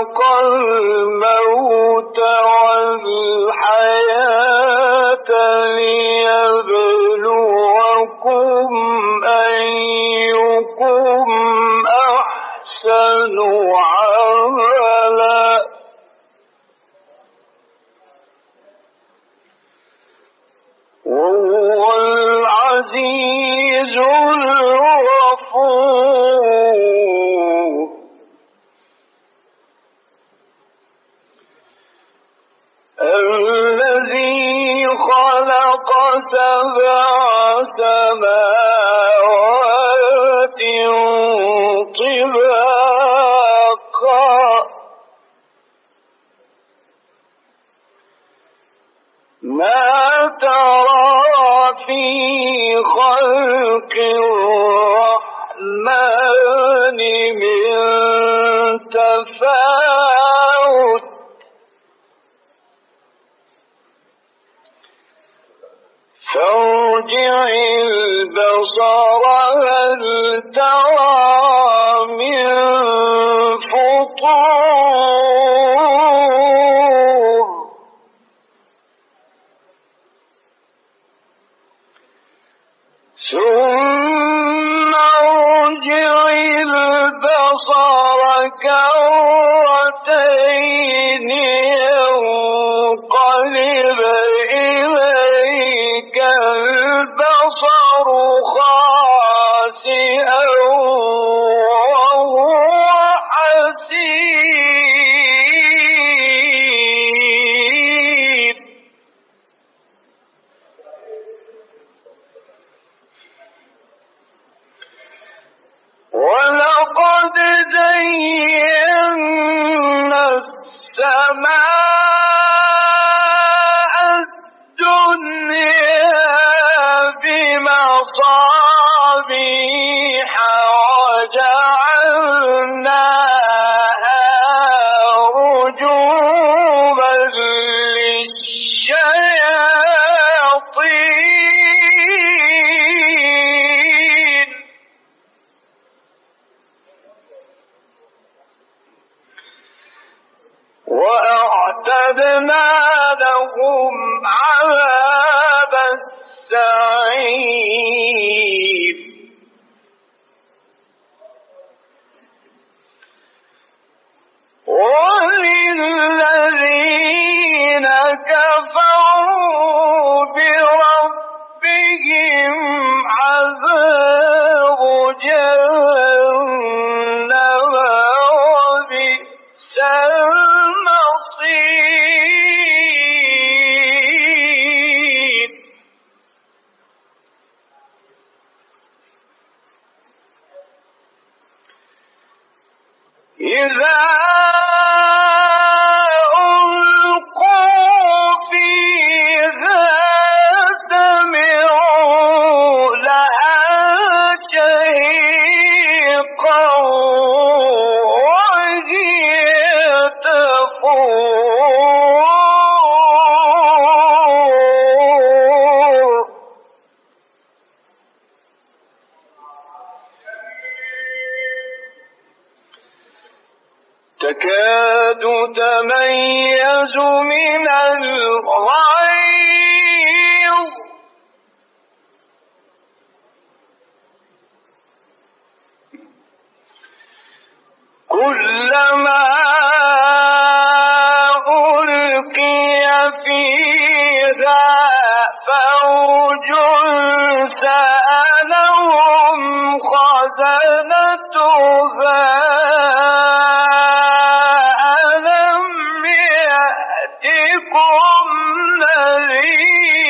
خلق الموت والحياة ليبلوكم أيكم أحسن الذي خلق سبع سماوات ما ترى في خلق الرحمن من تفاوت فارجع البصر هل ترى من فطور؟ السماء وأعتدنا لهم عذاب السعير. وللذين كفروا فيها فوج سألهم خزنتها ألم يأتكم نذير.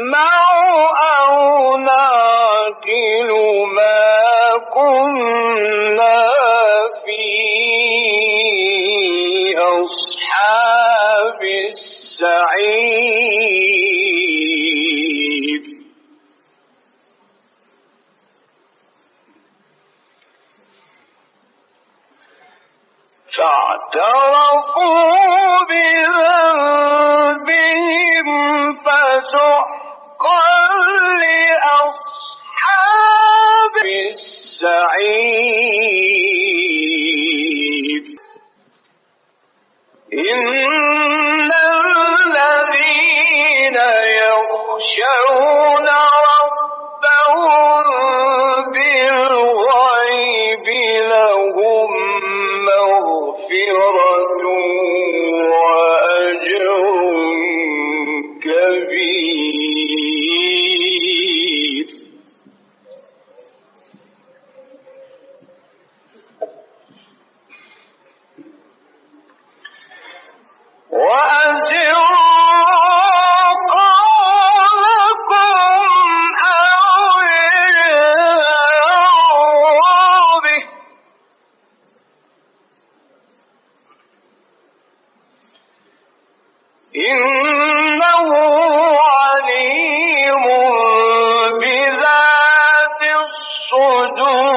نسمع أو نعقل ما كنا في أصحاب السعير. فاعترفوا بذنبهم فسحقا السعيد إن الذين يخشون know.